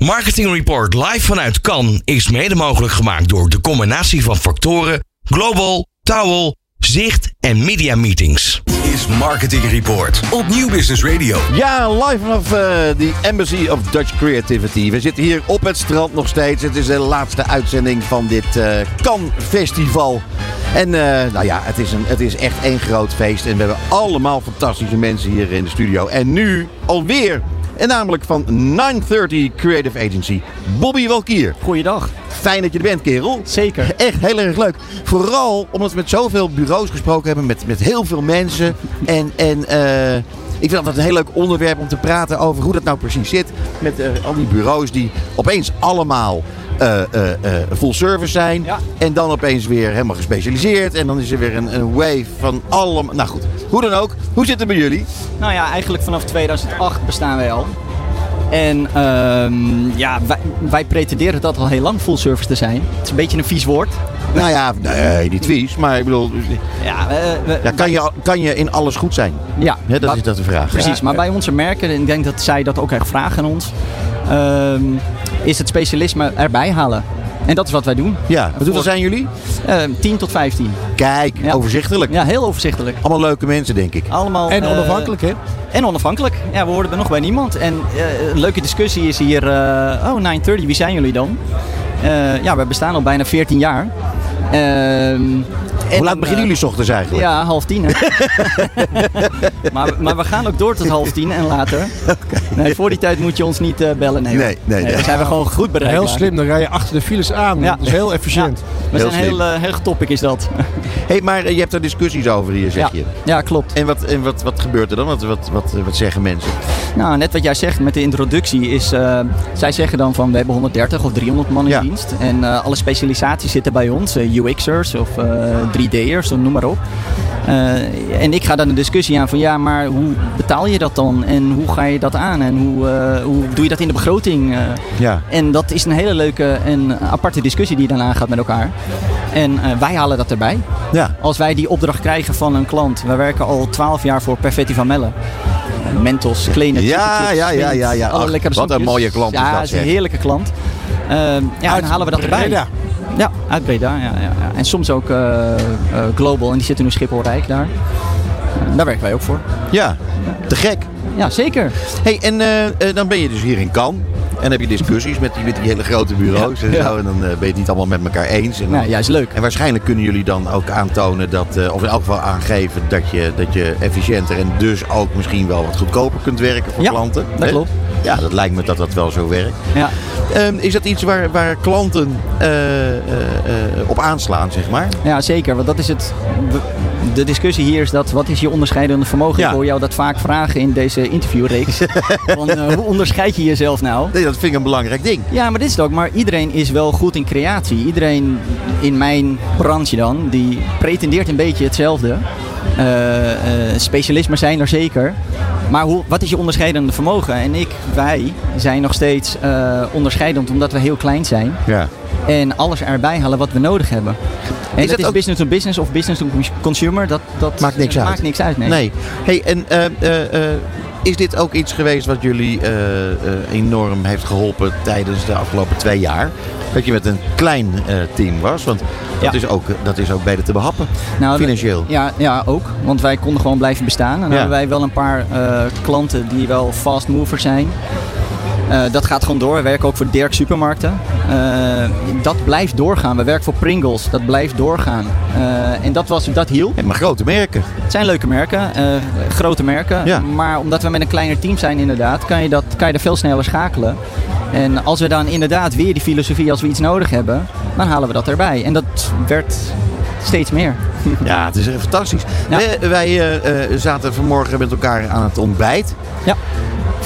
Marketing Report live vanuit Cannes is mede mogelijk gemaakt door de combinatie van factoren Global, Towel, Zicht en Media Meetings. Is Marketing Report op Nieuw Business Radio. Ja, live vanaf eh, de Embassy of Dutch Creativity. We zitten hier op het strand nog steeds. Het is de laatste uitzending van dit uh, Cannes Festival. En uh, nou ja, het is, een, het is echt één groot feest. En we hebben allemaal fantastische mensen hier in de studio. En nu alweer en namelijk van 930 Creative Agency, Bobby Walkier. Goeiedag. Fijn dat je er bent, kerel. Zeker. Echt heel erg leuk. Vooral omdat we met zoveel bureaus gesproken hebben, met, met heel veel mensen. En, en uh, ik vind dat een heel leuk onderwerp om te praten over hoe dat nou precies zit. Met uh, al die bureaus die opeens allemaal uh, uh, full service zijn. Ja. En dan opeens weer helemaal gespecialiseerd. En dan is er weer een, een wave van allemaal. Nou goed, hoe dan ook. Hoe zit het bij jullie? Nou ja, eigenlijk vanaf 2008 bestaan wij al. En uh, ja, wij, wij, pretenderen dat al heel lang full service te zijn. Het is een beetje een vies woord. Nou ja, nee, niet vies, maar ik bedoel. Ja, we, ja, kan, je, kan je in alles goed zijn? Ja, He, dat maar, is dat de vraag. Precies, ja. maar bij onze merken, en ik denk dat zij dat ook echt vragen aan ons, uh, is het specialisme erbij halen. En dat is wat wij doen. Ja, hoeveel zijn jullie? Uh, 10 tot 15. Kijk, ja. overzichtelijk. Ja, heel overzichtelijk. Allemaal leuke mensen, denk ik. Allemaal, en onafhankelijk, uh, hè? En onafhankelijk. Ja, we horen er nog bij niemand. En uh, een leuke discussie is hier. Uh, oh, 930, wie zijn jullie dan? Uh, ja, we bestaan al bijna 14 jaar. Um, Ehm, Hoe laat beginnen jullie s ochtends eigenlijk? Ja, half tien. maar, maar we gaan ook door tot half tien en later. Okay. Nee, voor die tijd moet je ons niet uh, bellen. Nee, nee, nee, nee. Dan zijn we gewoon goed bereikbaar. Heel slim, dan rij je achter de files aan. Ja. Dat is heel efficiënt. Ja. We Heel zijn heel, uh, heel topic is dat. hey, maar je hebt er discussies over hier, zeg ja. je. Ja, klopt. En, wat, en wat, wat gebeurt er dan? Wat, wat, wat, wat zeggen mensen? Nou, net wat jij zegt met de introductie is... Uh, zij zeggen dan van we hebben 130 of 300 man in Ja. dienst. En uh, alle specialisaties zitten bij ons. Uh, UX'ers of 3D'ers, noem maar op. Uh, en ik ga dan een discussie aan van ja, maar hoe betaal je dat dan? En hoe ga je dat aan? En hoe, uh, hoe doe je dat in de begroting? Uh, ja. En dat is een hele leuke en aparte discussie die dan aangaat met elkaar. En wij halen dat erbij. Ja. Als wij die opdracht krijgen van een klant. We werken al 12 jaar voor Perfetti van Melle. Mentos, Kleine, Ja, ja, ja, ja. ja. Ach, wat een mooie klant is ja, dat, is een heerlijke klant. ja, dan halen we dat erbij. Breda. Ja, uit Breda. Ja, ja, ja. En soms ook uh, uh, Global. En die zitten nu Schiphol Rijk daar. Uh, daar werken wij ook voor. Ja, te gek. Ja, zeker. hey, en dan ben je dus hier in Cannes. En heb je discussies met die, met die hele grote bureaus. En, zo, en dan uh, ben je het niet allemaal met elkaar eens. En, Ja, juist leuk. en waarschijnlijk kunnen jullie dan ook aantonen dat, uh, of in elk geval aangeven dat je, dat je efficiënter en dus ook misschien wel wat goedkoper kunt werken voor Ja, klanten. dat hè? klopt. Ja, dat lijkt me dat dat wel zo werkt. Ja. Um, is dat iets waar, waar klanten uh, op aanslaan, zeg maar? Ja, zeker. Want dat is het. De discussie hier is dat wat is je onderscheidende vermogen? Ja. Ik hoor jou dat vaak vragen in deze interviewreeks. Van, uh, hoe onderscheid je jezelf nou? Nee, dat vind ik een belangrijk ding. Ja, maar dit is het ook. Maar iedereen is wel goed in creatie. Iedereen in mijn branche dan, die pretendeert een beetje hetzelfde. Uh, specialismen zijn er zeker. Maar hoe, wat is je onderscheidende vermogen? En ik, wij, zijn nog steeds onderscheidend omdat we heel klein zijn. Ja. En alles erbij halen wat we nodig hebben. En Is dat dat is ook- business to business of business to consumer. Dat, dat Maakt niks uit. Maakt niks uit, nee. Nee. Hey, en eh, eh, eh, is dit ook iets geweest wat jullie enorm heeft geholpen tijdens de afgelopen twee jaar? Dat je met een klein team was? Want dat, Ja. is ook, dat is ook beter te behappen. Nou, Financieel. Ja, ja, ook. Want wij konden gewoon blijven bestaan. En dan Ja. hebben wij wel een paar klanten die wel fast movers zijn. Eh, dat gaat gewoon door. We werken ook voor Dirk Supermarkten. Eh, dat blijft doorgaan. We werken voor Pringles. Dat blijft doorgaan. Eh, en dat, was, dat hielp. Ja, maar grote merken. Het zijn leuke merken, grote merken. Ja. Maar omdat we met een kleiner team zijn inderdaad, kan je, dat, kan je er veel sneller schakelen. En als we dan inderdaad weer die filosofie, als we iets nodig hebben, dan halen we dat erbij. En dat werd steeds meer. Ja, het is echt fantastisch. Ja. Wij, wij zaten vanmorgen met elkaar aan het ontbijt. Ja.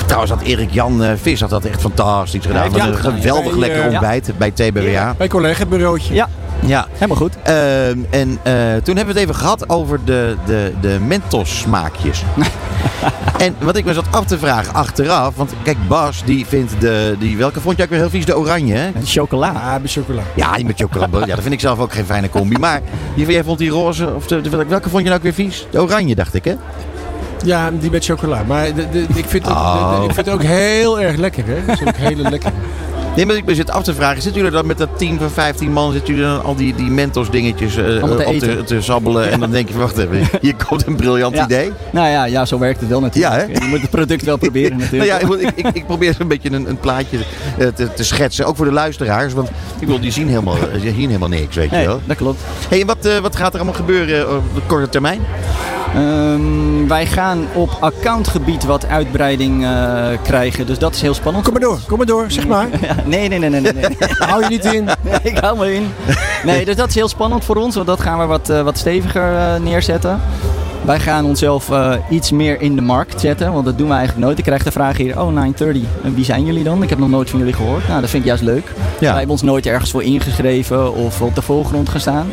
Trouwens had Erik Jan eh, Vis had dat echt fantastisch gedaan. hij een geweldig ja. lekker Ja. ontbijt bij TBWA. Bij collega-bureautje. Ja, Ja. helemaal goed. Ehm, en eh, toen hebben we het even gehad over de, de, de Mentos smaakjes. en wat ik me zat af te vragen achteraf, want kijk Bas die vindt de, die, welke vond jij ook weer heel vies? De oranje hè? Chocola. Ah, bij chocola. Ja, die met chocola. Ja, dat vind ik zelf ook geen fijne combi. Maar jij vond die roze, of de, de- welke vond je nou ook weer vies? De oranje dacht ik hè? Ja, die met chocola. Maar de, de- ik, vind het, Oh. de- de- ik vind het ook heel erg lekker. Hè? Dat is ook hele lekker. Nee, maar ik me zit af te vragen, zitten jullie dan met dat team van 15 man, zitten jullie dan al die, die Mentos dingetjes eh, Allemaal te op te, eten. te sabbelen en dan denk je, wacht even, hier komt een briljant Ja. idee. Nou ja, ja, zo werkt het wel natuurlijk. Ja, hè? Je moet het product wel proberen Nou natuurlijk. ja, ik, ik, ik probeer een beetje een, een plaatje eh, te, te schetsen, ook voor de luisteraars, want ik wil, die zien helemaal, eh, die zien helemaal niks, weet je Nee, wel. dat klopt. Hey, en wat, eh, wat gaat er allemaal gebeuren op de korte termijn? Ehm, wij gaan op accountgebied wat uitbreiding eh, krijgen, dus dat is heel spannend. Kom maar door, kom maar door, zeg maar. Nee, nee, nee, nee, nee. nee. Hou je niet in. ik hou me in. Nee, dus dat is heel spannend voor ons, want dat gaan we wat, eh, wat steviger eh, neerzetten. Wij gaan onszelf eh, iets meer in de markt zetten, want dat doen we eigenlijk nooit. Ik krijg de vraag hier, oh 930, en wie zijn jullie dan? Ik heb nog nooit van jullie gehoord. Nou, dat vind ik juist leuk. Ja. Wij hebben ons nooit ergens voor ingeschreven of op de voorgrond gestaan.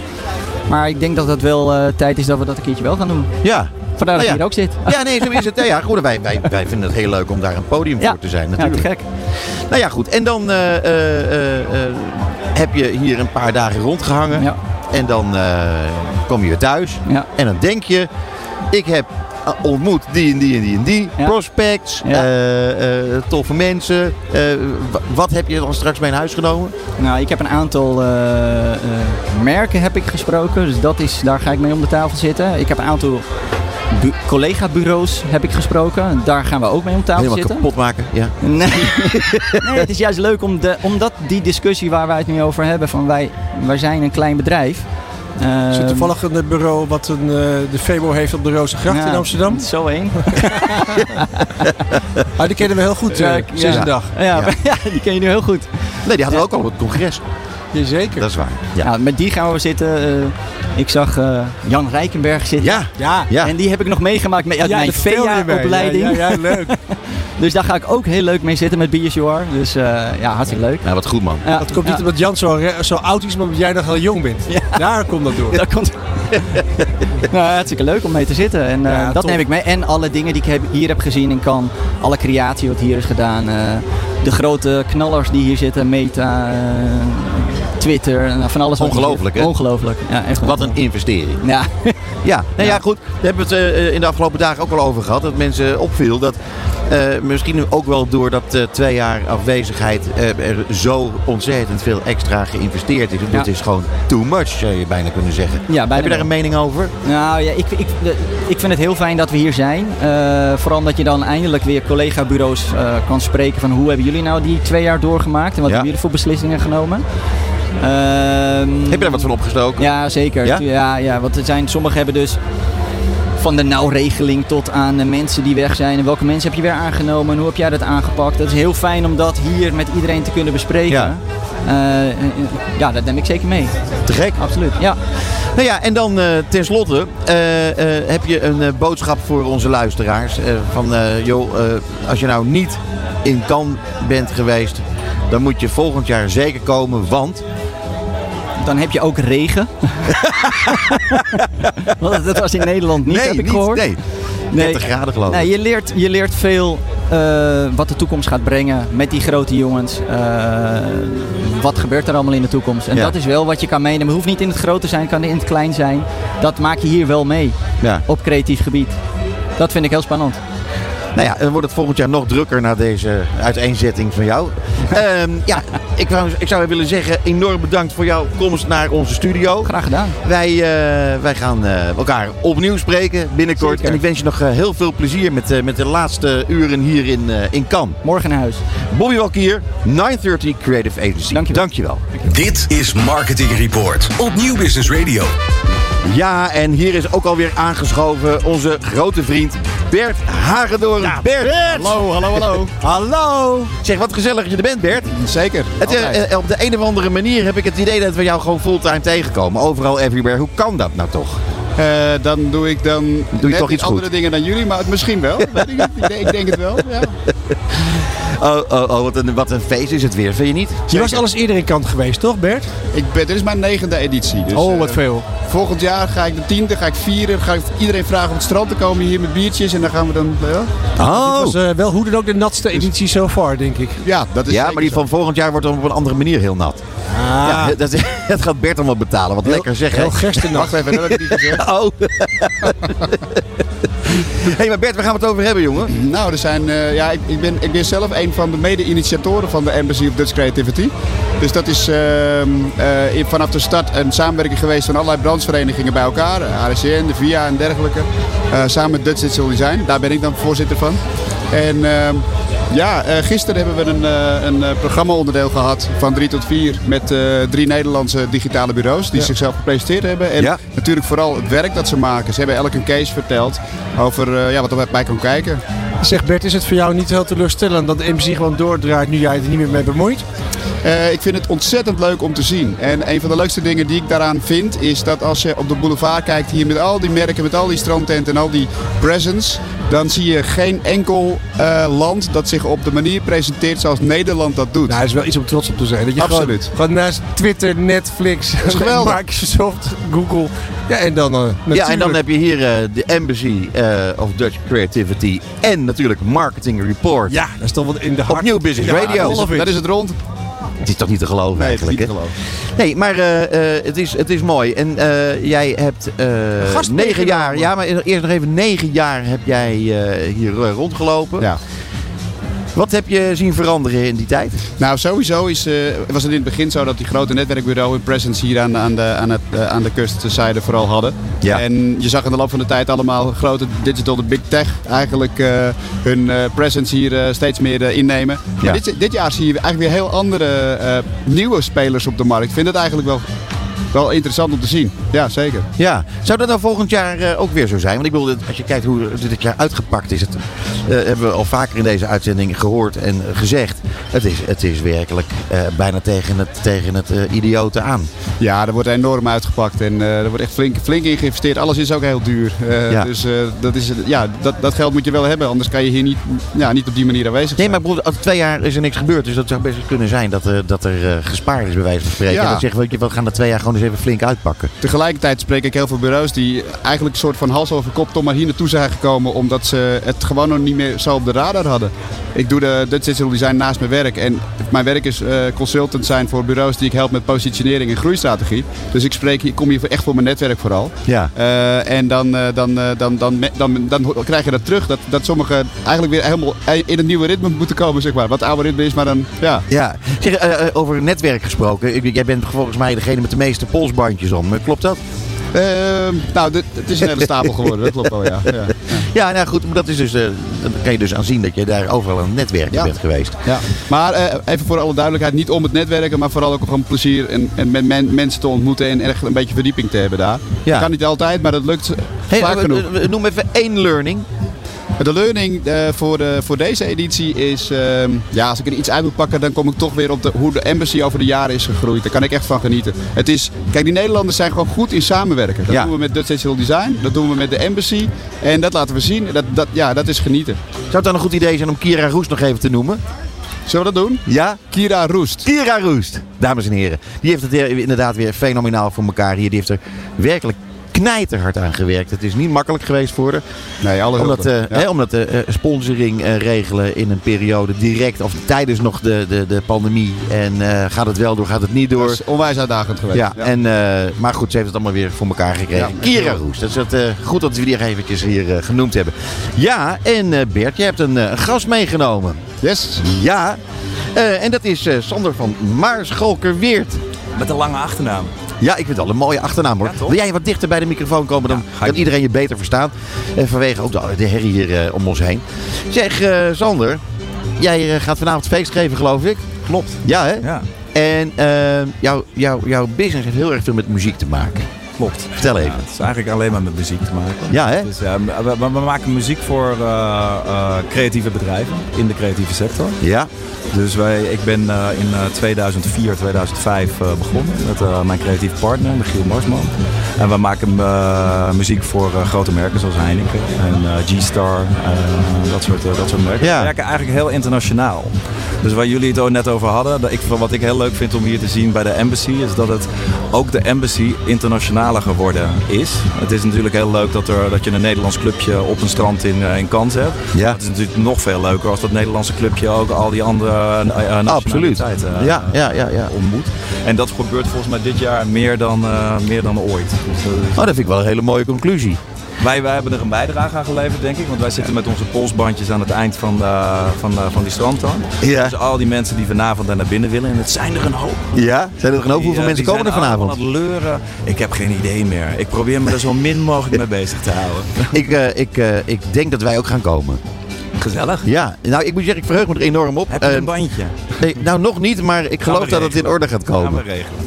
Maar ik denk dat het wel eh, tijd is dat we dat een keertje wel gaan doen. Ja. Vandaar dat Nou ja. hier ook zit. Ja, nee, zo is het. Ja, goed, wij, wij, wij vinden het heel leuk om daar een podium Ja. voor te zijn, Ja, natuurlijk. te gek. Nou ja, goed. En dan eh, eh, heb je hier een paar dagen rondgehangen. Ja. En dan kom je weer thuis. Ja. En dan denk je, ik heb ontmoet die en die en die en die. Ja. Prospects, Ja. eh, eh, toffe mensen. Eh, wa- wat heb je dan straks mee in huis genomen? Nou, ik heb een aantal eh, eh, merken heb ik gesproken, dus dat is, daar ga ik mee om de tafel zitten. Ik heb een aantal bu- collega-bureaus heb ik gesproken, daar gaan we ook mee om tafel Helemaal zitten. kapot maken. Ja. Nee. nee, het is juist leuk om de, omdat die discussie waar wij het nu over hebben, van wij, wij zijn een klein bedrijf. Er zit toevallig een bureau wat een, eh, de Febo heeft op de Rozengracht in Amsterdam. Zo één. Ah, die kennen we heel goed, Ja, eh, sinds ja. een dag. Ja, Ja. ja. die ken je nu heel goed. Nee, die hadden we ook al op het congres. Jazeker. Dat is waar. Ja. Ja. met die gaan we zitten. eh, ik zag eh, Jan Rijkenberg zitten. Ja. Ja. Ja. En die heb ik nog meegemaakt met uit mijn. VEA-opleiding. Ja, ja, ja, leuk. Dus daar ga ik ook heel leuk mee zitten met BSUR. Dus eh, ja, hartstikke leuk. Nou, wat goed man. Ja, Dat komt niet ja, omdat Jan zo, zo oud is, maar omdat jij nog heel jong bent. Daar komt dat door. dat komt. nou, hartstikke leuk om mee te zitten. En eh, Ja, dat top. neem ik mee. En alle dingen die ik heb, hier heb gezien in Cannes. Alle creatie wat hier is gedaan. eh, de grote knallers die hier zitten. Meta, eh, Twitter. nou, van alles. Ongelooflijk, hè? Ongelooflijk. Ja, echt Wat een investering. Ja. Ja, nou ja, goed. Daar hebben we het eh, in de afgelopen dagen ook wel over gehad. Dat mensen opviel dat eh, misschien ook wel door dat eh, twee jaar afwezigheid eh, er zo ontzettend veel extra geïnvesteerd is. Ja. Dat is gewoon too much, zou je bijna kunnen zeggen. Ja, bijna Heb je daar een mening over? Nou ja, ik, ik, ik vind het heel fijn dat we hier zijn. Eh, vooral omdat je dan eindelijk weer collega-bureaus eh, kan spreken van hoe hebben jullie nou die twee jaar doorgemaakt en wat hebben jullie voor beslissingen genomen. Ehm, Heb je daar wat van opgestoken? Ja, zeker. Ja? Ja? Ja, want er zijn, sommigen hebben dus van de nauwregeling tot aan de mensen die weg zijn. En welke mensen heb je weer aangenomen en hoe heb jij dat aangepakt? Het is heel fijn om dat hier met iedereen te kunnen bespreken. Ja. Eh, eh, ja, dat neem ik zeker mee. Te gek. Absoluut. Ja. Nou ja, en dan eh tenslotte eh, eh, heb je een eh, boodschap voor onze luisteraars. eh, van, eh, joh, eh, als je nou niet in Cannes bent geweest, dan moet je volgend jaar zeker komen, want... Dan heb je ook regen. Want dat was in Nederland niet, nee, heb ik niet, gehoord. nee. 30 graden geloof ik. Nee, je, leert, je leert veel eh, wat de toekomst gaat brengen met die grote jongens. Eh, wat gebeurt er allemaal in de toekomst? En Ja. dat is wel wat je kan meenemen. Het hoeft niet in het grote te zijn, kan in het klein zijn. Dat maak je hier wel mee Ja. op creatief gebied. Dat vind ik heel spannend. Nou ja, dan wordt het volgend jaar nog drukker na deze uiteenzetting van jou. Ehm, ja, ik, wou, ik zou willen zeggen, enorm bedankt voor jouw komst naar onze studio. Graag gedaan. Wij, eh, wij gaan eh, elkaar opnieuw spreken binnenkort. Zeker. En ik wens je nog eh, heel veel plezier met, eh, met de laatste uren hier in, eh, in Cannes. Morgen naar huis. Bobby Walkier, 930 Creative Agency. Dankjewel. Dankjewel. Dit is Marketing Report op Nieuw Business Radio. Ja, en hier is ook alweer aangeschoven onze grote vriend Bert Hagedorn. Bert! Hallo, hallo, hallo. Hallo! Zeg, wat gezellig dat je er bent, Bert. Zeker. Het, eh, eh, op de een of andere manier heb ik het idee dat we jou gewoon fulltime tegenkomen. Overal, everywhere. Hoe kan dat nou toch? Eh, dan doe ik dan je net toch iets andere goed. dingen dan jullie, maar het misschien wel. Weet ik, niet. ik denk het wel. Ja. Oh, oh, oh wat, een, wat een feest is het weer, vind je niet? Je was alles eerder in kant geweest, toch Bert? Ik ben, dit is mijn negende editie. Dus, oh, eh, wat veel. Volgend jaar ga ik de tiende, ga ik vieren. Ga ik iedereen vragen op het strand te komen hier met biertjes. En dan gaan we dan... Ja, Oh! Dit was eh, wel hoe dan ook de natste editie so far, denk ik. ja dat is Ja, maar die zo. van volgend jaar wordt dan op een andere manier heel nat. Ah, Ja, dat, dat gaat Bert allemaal betalen. Wat lekker zeg. hè? heel gerstenat. Wacht even, dat heb ik niet gezegd. Oh. hey, maar Bert, waar gaan we het over hebben, jongen? Nou, er zijn, eh, ja, ik, ik, ben, ik ben zelf een van de mede-initiatoren van de Embassy of Dutch Creativity. Dus dat is ehm, eh, vanaf de start een samenwerking geweest van allerlei brancheverenigingen bij elkaar. ARCN, de VIA en dergelijke. Eh, samen met Dutch Digital Design. Daar ben ik dan voorzitter van. En ehm, ja, eh, gisteren hebben we een, eh, een eh, programma-onderdeel gehad van 3 tot 4 met drie Nederlandse digitale bureaus die zichzelf gepresenteerd hebben. En Ja. natuurlijk vooral het werk dat ze maken. Ze hebben elk een case verteld over ja, wat er bij kan kijken. Zeg Bert, is het voor jou niet heel teleurstellend dat de MC gewoon doordraait nu jij er niet meer mee bemoeit? Ik vind het ontzettend leuk om te zien. En een van de leukste dingen die ik daaraan vind, is dat als je op de boulevard kijkt, hier met al die merken, met al die strandtenten en al die presents, dan zie je geen enkel eh, land dat zich op de manier presenteert zoals Nederland dat doet. Nou, is wel iets om trots op te zijn. Dat je Absoluut. Gewoon, gewoon naast Twitter, Netflix. Microsoft, Google. Ja, en dan eh, Ja, en dan heb je hier eh, de Embassy eh, of Dutch Creativity en natuurlijk Marketing Report. Ja, dat is toch wat in de Op hart. Nieuw Business Ja, Radio. dat is het rond. Het is toch niet te geloven Nee, eigenlijk, niet hè? te geloven. Nee, maar eh, eh, het, is, het is mooi. En eh, jij hebt eh, negen jaar, ja, maar eerst nog even negen jaar heb jij eh, hier rondgelopen. Ja. Wat heb je zien veranderen in die tijd? Nou, sowieso is, eh, was het in het begin zo dat die grote netwerkbureau hun presence hier aan, aan, de, aan, het, eh, aan de kustzijde vooral hadden. Ja. En je zag in de loop van de tijd allemaal grote digital, de big tech, eigenlijk eh, hun presence hier steeds meer innemen. Ja. Maar dit, dit jaar zie je eigenlijk weer heel andere nieuwe spelers op de markt. Ik vind het eigenlijk wel, wel interessant om te zien. Ja, zeker. Ja, zou dat nou volgend jaar eh, ook weer zo zijn? Want ik bedoel, als je kijkt hoe dit jaar uitgepakt is, het, eh, hebben we al vaker in deze uitzending gehoord en gezegd. Het is, het is werkelijk eh, bijna tegen het, tegen het idiote aan. Ja, er wordt enorm uitgepakt en er wordt echt flink, flink in geïnvesteerd. Alles is ook heel duur. Ja. Dus dat, is, ja, dat, dat geld moet je wel hebben, anders kan je hier niet, ja, niet op die manier aanwezig Nee, zijn. maar ik bedoel, al twee jaar is er niks gebeurd. Dus dat zou best kunnen zijn dat, er dat er gespaard is, bij wijze van spreken. Ja. En dat zeggen we, we gaan er twee jaar gewoon eens even flink uitpakken. Tegelijkertijd spreek ik heel veel bureaus die eigenlijk een soort van hals over kop toch maar hier naartoe zijn gekomen omdat ze het gewoon nog niet meer zo op de radar hadden. Ik doe de Dutch Digital Design naast mijn werk en mijn werk is eh, consultant zijn voor bureaus die ik help met positionering en groeistrategie. Dus ik spreek, ik kom hier echt voor mijn netwerk vooral. Ja. Eh, en dan, eh, dan, dan, dan, dan, dan, krijg je dat terug, dat, dat sommigen eigenlijk weer helemaal in het nieuwe ritme moeten komen, zeg maar. Wat oude ritme is, maar dan, ja. Ja, zeg, over netwerk gesproken. Jij bent volgens mij degene met de meeste polsbandjes om. Eh, Klopt dat? Eh, nou, dit, het is een hele stapel geworden, dat klopt wel, ja. ja. Ja, nou goed, maar dat is dus, eh, dan kan je dus aan zien dat je daar overal aan het netwerken Ja. bent geweest. Ja. Maar eh, even voor alle duidelijkheid, niet om het netwerken, maar vooral ook om plezier en, en men- mensen te ontmoeten en echt een beetje verdieping te hebben daar. Ja. Dat kan niet altijd, maar dat lukt Hey, vaak genoeg. noem even één learning. De learning eh, voor, de, voor deze editie is, ehm, ja, als ik er iets uit moet pakken, dan kom ik toch weer op de, hoe de embassy over de jaren is gegroeid. Daar kan ik echt van genieten. Het is, kijk, die Nederlanders zijn gewoon goed in samenwerken. Dat Ja. doen we met Dutch Digital Design, dat doen we met de embassy en dat laten we zien. Dat, dat, ja, dat is genieten. Zou het dan een goed idee zijn om Kira Roest nog even te noemen? Zullen we dat doen? Ja? Kira Roest. Kira Roest, dames en heren. Die heeft het eh, inderdaad weer fenomenaal voor elkaar hier. Die heeft er werkelijk knijterhard aan gewerkt. Het is niet makkelijk geweest voor haar. Nee, alle Omdat, eh, Ja. hè, omdat de eh, sponsoring eh, regelen in een periode direct of tijdens nog de, de, de pandemie. En eh, gaat het wel door, gaat het niet door. Dat is onwijs uitdagend geweest. Ja, En, eh, maar goed, ze heeft het allemaal weer voor elkaar gekregen. Ja. Kira Roes, dat is het, eh, goed dat we die eventjes hier genoemd hebben. Ja, en eh, Bert, je hebt een eh, gast meegenomen. Yes. Ja, eh, en dat is eh, Sander van Maarschalkerweert. Met een lange achternaam. Ja, ik vind het al een mooie achternaam hoor. Wil jij wat dichter bij de microfoon komen, dan kan iedereen je beter verstaan. En vanwege ook de, de herrie hier eh, om ons heen. Zeg, eh, Sander, jij eh, gaat vanavond feest geven geloof ik? Klopt. Ja hè? Ja, En jouw jouw jouw business heeft heel erg veel met muziek te maken. Klopt. Vertel even. Het is eigenlijk alleen maar met muziek te maken. Ja hè? Dus, we, we- maken muziek voor eh, eh, creatieve bedrijven in de creatieve sector. Ja. Dus wij, ik ben eh, in eh, 2004, 2005 eh, begonnen met mijn creatieve partner, Michiel Marsman. En we maken muziek voor grote merken zoals Heineken en G-Star, dat, soort, dat soort merken. Ja. We werken eigenlijk heel internationaal. Dus waar jullie het ook net over hadden, dat ik, wat ik heel leuk vind om hier te zien bij de Embassy, is dat het ook de Embassy internationaler geworden is. Het is natuurlijk heel leuk dat, er, dat je een Nederlands clubje op een strand in, eh, in Kans hebt. Ja. Het is natuurlijk nog veel leuker als dat Nederlandse clubje ook al die andere uh, Absoluut. Ja, ja, ja, ja. ontmoet. En dat gebeurt volgens mij dit jaar meer dan, meer dan ooit. Dus, Oh, dat vind ik wel een hele mooie conclusie. Wij, wij hebben er een bijdrage aan geleverd, denk ik. Want wij zitten met onze polsbandjes aan het eind van, de, van, de- van die strandtoon. Ja. Dus al die mensen die vanavond daar naar binnen willen. En het zijn er een hoop. Ja? Zijn er een hoop? Die, Hoeveel eh, mensen komen er vanavond? leuren. Ik heb geen idee meer. Ik probeer me er zo min mogelijk mee bezig te houden. Ik, eh, ik, eh, ik denk dat wij ook gaan komen. Gezellig. Ja, nou ik moet zeggen, ik verheug me er enorm op. Heb je Eh, een bandje? nee, nou, nog niet, maar ik geloof dat het in orde gaat Gaan komen. we regelen.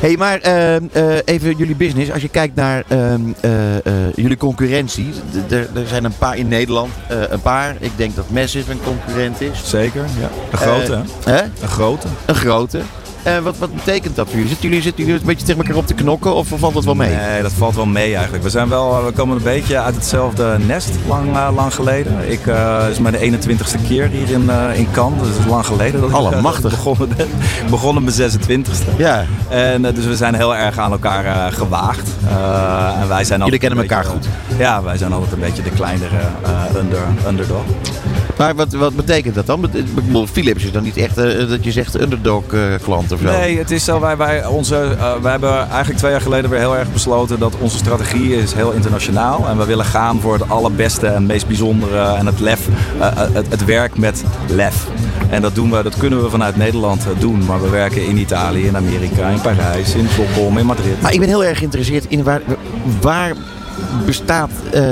Hey, maar eh, eh, even jullie business. Als je kijkt naar ehm, eh, eh, jullie concurrentie. Er zijn een paar in Nederland. een paar. Ik denk dat Massive een concurrent is. Zeker, ja. Een grote? Hè? Een grote. Een grote. Eh, wat, wat betekent dat voor jullie? Zitten jullie, zitten jullie een beetje tegen elkaar op te knokken of valt dat wel mee? Nee, dat valt wel mee eigenlijk. We, zijn wel, we komen een beetje uit hetzelfde nest lang, eh, lang geleden. Ik eh is mijn 21ste keer hier in, in Cannes. Dus het is lang geleden dat ik Allemachtig. begonnen ben. Begonnen mijn 26ste. Ja, En dus we zijn heel erg aan elkaar gewaagd. En wij zijn altijd kennen elkaar beetje, Ja, wij zijn altijd een beetje de kleinere under, underdog. Maar wat, wat betekent dat dan? Bet- Ik bedoel, Philips is dan niet echt eh, dat je zegt underdog eh, klant of zo? Nee, het is zo. Wij, wij, onze, eh, wij hebben eigenlijk twee jaar geleden weer heel erg besloten dat onze strategie is heel internationaal. En we willen gaan voor het allerbeste en meest bijzondere en het lef, het, het werk met lef. En dat doen we, dat kunnen we vanuit Nederland doen. Maar we werken in Italië, in Amerika, in Parijs, in Stockholm, in Madrid. Maar ik ben heel erg geïnteresseerd in waar, waar bestaat eh,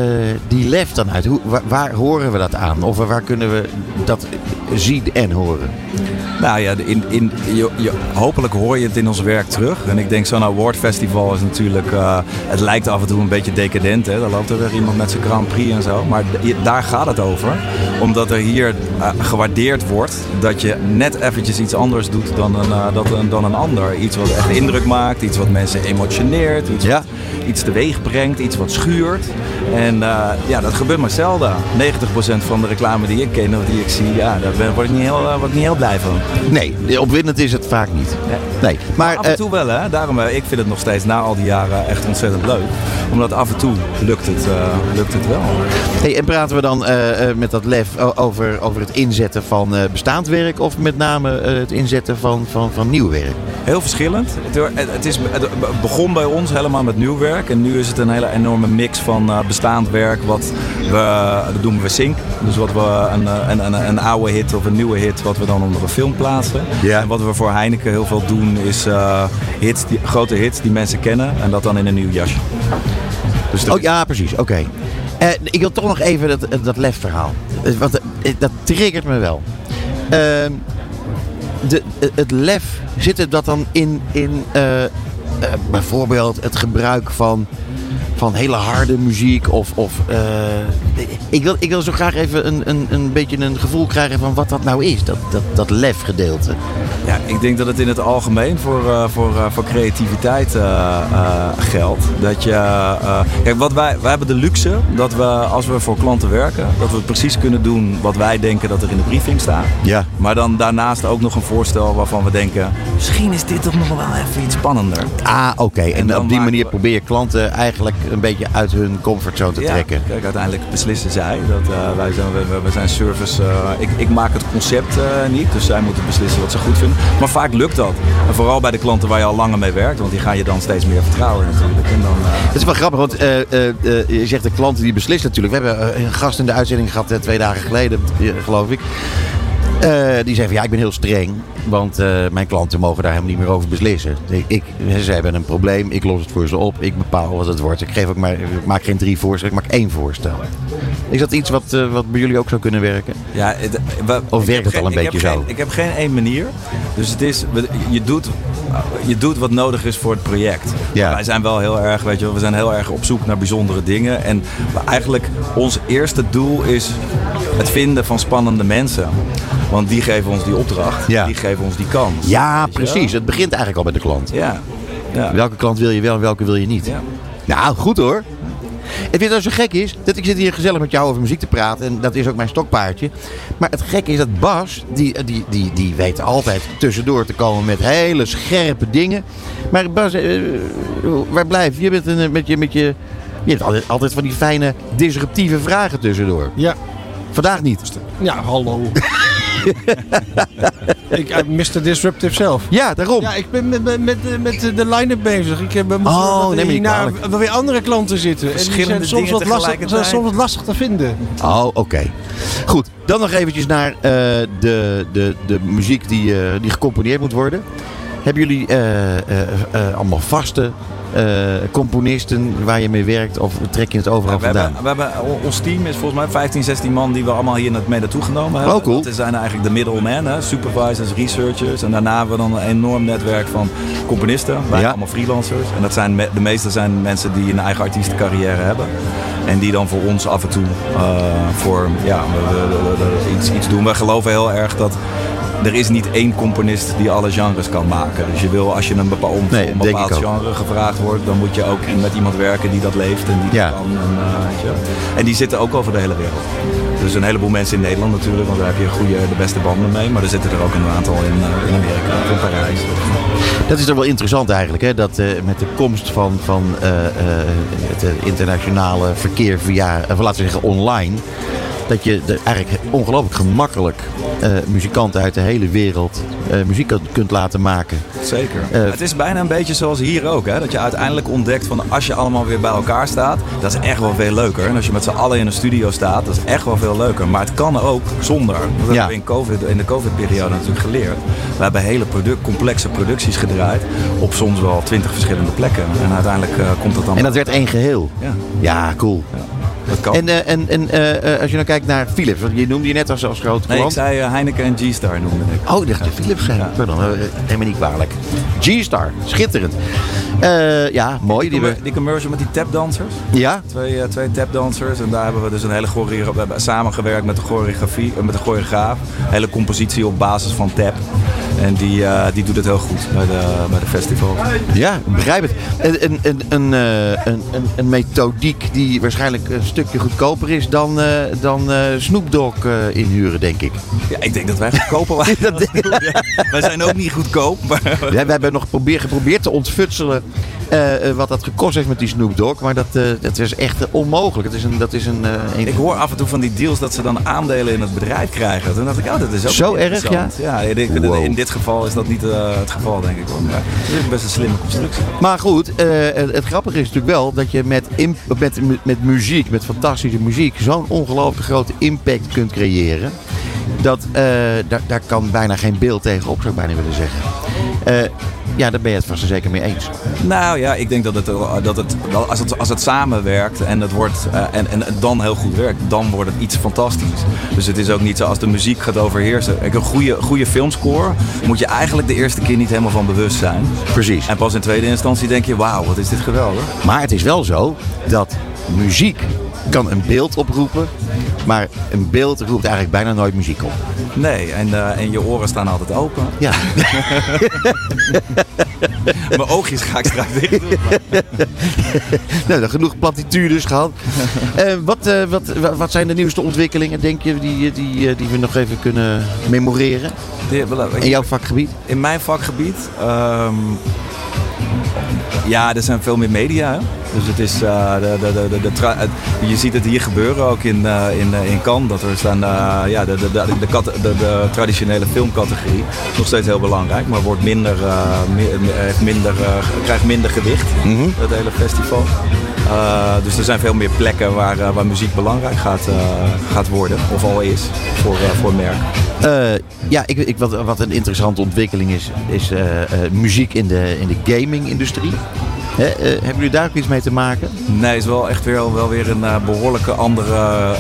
die lef dan uit? Hoe, waar, waar horen we dat aan? Of waar kunnen we dat zien en horen? Nou ja, in, in, je, je- hopelijk hoor je het in ons werk terug. En ik denk zo'n awardfestival is natuurlijk... eh, het lijkt af en toe een beetje decadent. Hè? Daar loopt er weer iemand met zijn Grand Prix en zo. Maar daar gaat het over. Omdat er hier eh, gewaardeerd wordt dat je net eventjes iets anders doet dan een, eh, dat een, dan een ander. Iets wat echt indruk maakt. Iets wat mensen emotioneert. Iets Ja. wat iets teweeg brengt. Iets wat schuurt. En ja, dat gebeurt maar zelden. 90% van de reclame die ik ken of die ik zie... Ja, daar ben- word ik niet heel, eh, word ik niet heel blij van. Nee, opwindend is het vaak niet. Nee. Maar af en eh, toe wel, hè? Daarom, eh, ik vind het nog steeds na al die jaren echt ontzettend leuk. Omdat af en toe lukt het, lukt het wel. hey, en praten we dan met dat lef over, over het inzetten van bestaand werk of met name het inzetten van, van, van nieuw werk? Heel verschillend. Het, het, is, het begon bij ons helemaal met nieuw werk. En nu is het een hele enorme mix van bestaand werk. Wat we, dat noemen we sync. Dus wat we een, eh, een, een, een oude hit of een nieuwe hit, wat we dan onder een film plaatsen. En wat we voor Heineken heel veel doen, is eh, hits die, grote hits die mensen kennen. En dat dan in een nieuw jasje. Dus Oh ja, precies. Oké. Eh, ik wil toch nog even dat, dat lef-verhaal. Want dat triggert me wel. Ehm, de, het lef, zit het dat dan in, in bijvoorbeeld het gebruik van, van hele harde muziek? Of, of, eh, ik, wil, ik wil zo graag even een, een, een beetje een gevoel krijgen van wat dat nou is, dat, dat, dat lef-gedeelte. Ja, ik denk dat het in het algemeen voor, eh, voor, eh, voor creativiteit eh, geldt. Dat je, kijk, wat wij, wij hebben de luxe dat we als we voor klanten werken, dat we precies kunnen doen wat wij denken dat er in de briefing staat. Ja. Maar dan daarnaast ook nog een voorstel waarvan we denken, misschien is dit toch nog wel even iets spannender. Ah, oké. En, op die manier we- probeer je klanten eigenlijk een beetje uit hun comfortzone te Ja, trekken. Kijk, uiteindelijk beslissen zij. Dat, eh, wij, zijn, we, zijn service. eh, ik, ik maak het concept eh, niet, dus zij moeten beslissen wat ze goed vinden. Maar vaak lukt dat. En vooral bij de klanten waar je al langer mee werkt, want die ga je dan steeds meer vertrouwen natuurlijk. En dan, Het is wel grappig, want je zegt de klanten die beslissen natuurlijk. We hebben een gast in de uitzending gehad eh, twee dagen geleden, geloof ik. Eh, die zei van ja, ik ben heel streng. Want eh, mijn klanten mogen daar helemaal niet meer over beslissen. Ik, ik, ze hebben een probleem, ik los het voor ze op. Ik bepaal wat het wordt. Ik, geef ook maar, ik maak geen drie voorstellen, ik maak één voorstel. Is dat iets wat, eh, wat bij jullie ook zou kunnen werken? Ja, het- Of werkt het al een beetje zo? geen- ik heb geen één manier. Dus het is, je doet, je doet wat nodig is voor het project. Ja. Wij zijn wel heel erg, weet je, wel, we zijn heel erg op zoek naar bijzondere dingen. En eigenlijk ons eerste doel is het vinden van spannende mensen. Want die geven ons die opdracht, Ja. die geven ons die kans. Ja, precies. Het begint eigenlijk al bij de klant. Ja. ja. Welke klant wil je wel en welke wil je niet? Ja. Nou, goed hoor. En weet je wat zo gek is? Dat ik zit hier gezellig met jou over muziek te praten. En dat is ook mijn stokpaardje. Maar het gekke is dat Bas, die, die, die, die weet altijd tussendoor te komen met hele scherpe dingen. Maar Bas, eh, waar blijf je? Je bent een, met je, met je, je hebt altijd, altijd van die fijne disruptieve vragen tussendoor. Ja. Vandaag niet. Ja, hallo. Ik, eh, Mr. Disruptive zelf. Ja, daarom. Ja, ik ben met, met, met, met de line-up bezig. Ik heb moet Oh, dat neem er kwalijk. wel weer andere klanten zitten. En die Verschillende zijn soms wat, lastig, zijn soms wat lastig te vinden. Oh, oké. Goed, dan nog eventjes naar eh, de, de, de muziek die, eh, die gecomponeerd moet worden. Hebben jullie eh, eh, eh, allemaal vaste componisten waar je mee werkt? Of trek je het overal we, vandaan? hebben, we hebben, ons team is volgens mij 15, 16 man die we allemaal hier mee naartoe genomen hebben. Oh, cool. Dat zijn eigenlijk de middlemen, hè, supervisors, researchers. En daarna hebben we dan een enorm netwerk van componisten. Wij Ja. allemaal freelancers. En dat zijn, de meeste zijn mensen die een eigen artiestencarrière hebben. En die dan voor ons af en toe voor ja, we- we- we- we- iets, iets doen. We geloven heel erg dat er is niet één componist die alle genres kan maken. Dus je wil, als je een bepaald, Nee, voor een bepaald genre gevraagd wordt, dan moet je ook met iemand werken die dat leeft en die Ja. dat kan. En, eh, weet je. en die zitten ook over de hele wereld. Dus een heleboel mensen in Nederland natuurlijk, want daar heb je goede, de beste banden mee. Maar er zitten er ook een aantal in, eh, in Amerika of in Parijs. Dat is toch wel interessant eigenlijk, hè? dat eh, met de komst van, van het internationale verkeer via, laten we zeggen online, dat je er eigenlijk ongelooflijk gemakkelijk eh, muzikanten uit de hele wereld eh, muziek kunt- laten maken. Zeker. Eh, het is bijna een beetje zoals hier ook. Hè? Dat je uiteindelijk ontdekt van als je allemaal weer bij elkaar staat, dat is echt wel veel leuker. En als je met z'n allen in een studio staat, dat is echt wel veel leuker. Maar het kan ook zonder. Dat hebben Ja. we in, COVID, in de COVID-periode natuurlijk geleerd. We hebben hele product, complexe producties gedraaid op soms wel twintig verschillende plekken. En uiteindelijk eh, komt het dan... En dat werd één geheel. Ja, Ja, cool. Dat kan. En, eh, en, en eh, eh, als je nou kijkt naar Philips, want je noemde je net als, als grote nee, ik klant. zei eh, Heineken en G-Star noemde ik. Oh, de, de Philips zijn. Pardon, eh, helemaal niet kwalijk. G-Star, schitterend. Eh, ja, mooi. Die we, Die commercial met die tapdansers. ja, Twee, eh, twee tapdansers. En daar hebben we dus een hele choreografie. We hebben samengewerkt met de choreografie, eh, met de choreograaf. Hele compositie op basis van tap. En die, eh, die doet het heel goed bij de, bij de festival. ja, begrijp het. Een, een, een, een, eh, een, een, een methodiek die waarschijnlijk een stukje goedkoper is dan, eh, dan eh, Snoop Dogg eh, inhuren, denk ik. Ja, ik denk dat wij goedkoper waren. Dat Ja, wij zijn ook niet goedkoop. Maar Ja, we hebben nog probeer, geprobeerd te ontfutselen eh, eh, wat dat gekost heeft met die Snoop Dogg. Maar dat, eh, dat is echt eh, onmogelijk. Het is een, dat is een, eh, een- ik hoor af en toe van die deals dat ze dan aandelen in het bedrijf krijgen. Toen dacht ik, oh, dat is ook Zo erg. Ja, in dit geval is dat niet eh, het geval, denk ik. Hoor. Het is best een slimme constructie. Maar goed, eh, het, grappige is natuurlijk wel dat je met, met, met muziek, met fantastische muziek, zo'n ongelooflijk grote impact kunt creëren. Dat, eh, daar, daar kan bijna geen beeld tegenop, zou ik bijna willen zeggen. Eh, ja, daar ben je het vast zeker mee eens. Nou ja, ik denk dat het, dat het als, het als het samenwerkt en het wordt eh, en, en dan heel goed werkt, dan wordt het iets fantastisch. Dus het is ook niet zo als de muziek gaat overheersen. Kijk, Een goede, goede filmscore moet je eigenlijk de eerste keer niet helemaal van bewust zijn. Precies. En pas in tweede instantie denk je, wauw, wat is dit geweldig. Maar het is wel zo dat muziek kan een beeld oproepen. Maar een beeld roept eigenlijk bijna nooit muziek op. Nee, en, eh, en je oren staan altijd open. Ja, Mijn oogjes ga ik straks dicht doen. nou, dan genoeg platitudes gehad. Eh, wat, eh, wat, wa- wat zijn de nieuwste ontwikkelingen, denk je, die, die, die we nog even kunnen memoreren in jouw vakgebied? In mijn vakgebied. ehm, ja, er zijn veel meer media. Hè? Dus het is, eh, de, de, de, de, je ziet het hier gebeuren ook in, eh, in, eh, in Cannes. Dat er staan, ja, de, de, de, de, kat- de, de traditionele filmcategorie is nog steeds heel belangrijk, maar wordt minder, mi- heeft minder, krijgt minder gewicht. Het hele festival. Eh, dus er zijn veel meer plekken waar, eh, waar muziek belangrijk gaat, eh, gaat worden, of al is, voor, voor merk. Eh, ja, ik, ik, wat, wat een interessante ontwikkeling is, is muziek in de, in de gaming-industrie. Eh, hebben jullie daar ook iets mee te maken? Nee, het is wel echt weer, wel weer een eh, behoorlijke andere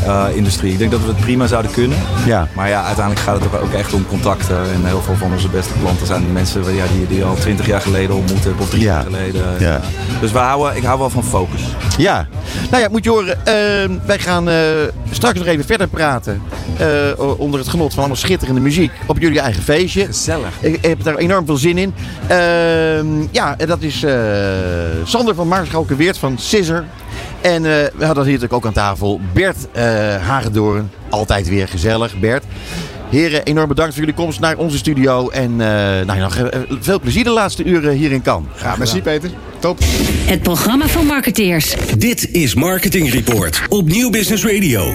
eh, industrie. Ik denk dat we het prima zouden kunnen. Ja. Maar ja, uiteindelijk gaat het ook echt om contacten. En heel veel van onze beste klanten zijn mensen ja, die, die al twintig jaar geleden ontmoet hebben. Of drie Ja. jaar geleden. Ja. Dus we houden, ik hou wel van focus. Ja, nou ja, moet je horen. wij gaan straks nog even verder praten. Eh, onder het genot van allemaal schitterende muziek. Op jullie eigen feestje. Gezellig. Ik heb daar enorm veel zin in. Ehm, ja, en dat is eh, Sander van Maarschalke-Weert van Scissor. En eh, we hadden hier natuurlijk ook aan tafel Bert eh Hagedoorn. Altijd weer gezellig, Bert. Heren, enorm bedankt voor jullie komst naar onze studio. En eh, nou, nog veel plezier de laatste uren hier in Cannes. Ja, merci Peter. Top. Het programma van marketeers. Dit is Marketing Report op Nieuw Business Radio.